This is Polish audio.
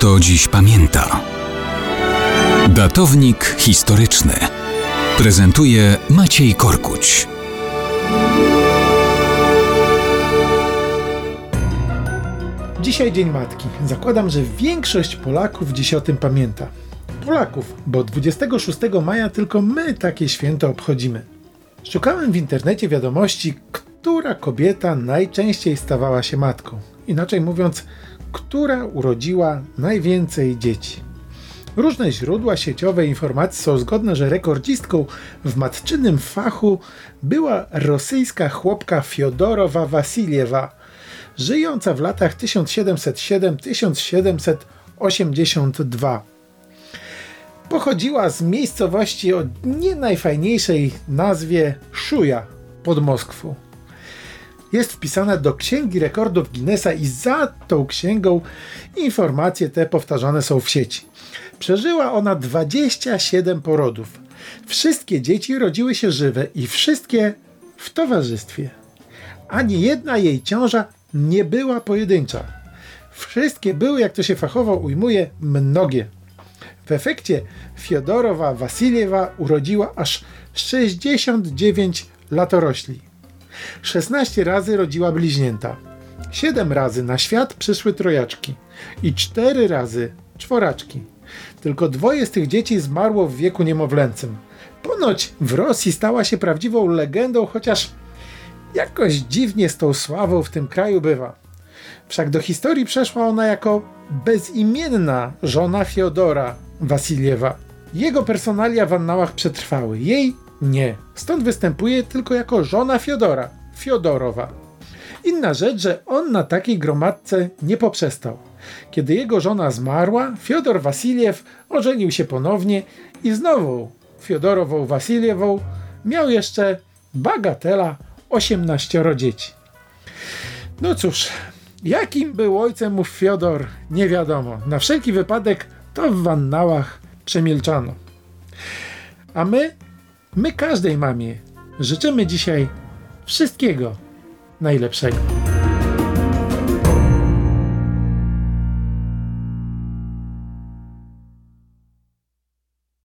kto dziś pamięta. Datownik historyczny prezentuje Maciej Korkuć. Dzisiaj Dzień Matki. Zakładam, że większość Polaków dziś o tym pamięta. Polaków, bo 26 maja tylko my takie święto obchodzimy. Szukałem w internecie wiadomości, która kobieta najczęściej stawała się matką. Inaczej mówiąc, która urodziła najwięcej dzieci. Różne źródła sieciowe informacji są zgodne, że rekordzistką w matczynym fachu była rosyjska chłopka Fiodorowa Wasiliewa, żyjąca w latach 1707-1782. Pochodziła z miejscowości o nie najfajniejszej nazwie Szuja pod Moskwą jest wpisana do Księgi Rekordów Guinnessa i za tą księgą informacje te powtarzane są w sieci. Przeżyła ona 27 porodów. Wszystkie dzieci rodziły się żywe i wszystkie w towarzystwie. Ani jedna jej ciąża nie była pojedyncza. Wszystkie były, jak to się fachowo ujmuje, mnogie. W efekcie Fiodorowa Wasiliewa urodziła aż 69 latorośli. 16 razy rodziła bliźnięta. 7 razy na świat przyszły trojaczki i 4 razy czworaczki. Tylko dwoje z tych dzieci zmarło w wieku niemowlęcym. Ponoć w Rosji stała się prawdziwą legendą, chociaż jakoś dziwnie z tą sławą w tym kraju bywa. Wszak do historii przeszła ona jako bezimienna żona Fiodora Wasiliewa. Jego personalia w annałach przetrwały, jej nie. Stąd występuje tylko jako żona Fiodora, Fiodorowa. Inna rzecz, że on na takiej gromadce nie poprzestał. Kiedy jego żona zmarła, Fiodor Wasiliew ożenił się ponownie i znowu Fiodorową Wasiliewą miał jeszcze bagatela 18 dzieci. No cóż, jakim był ojcem mu Fiodor, nie wiadomo. Na wszelki wypadek to w wannałach przemilczano. A my My każdej mamie życzymy dzisiaj wszystkiego najlepszego.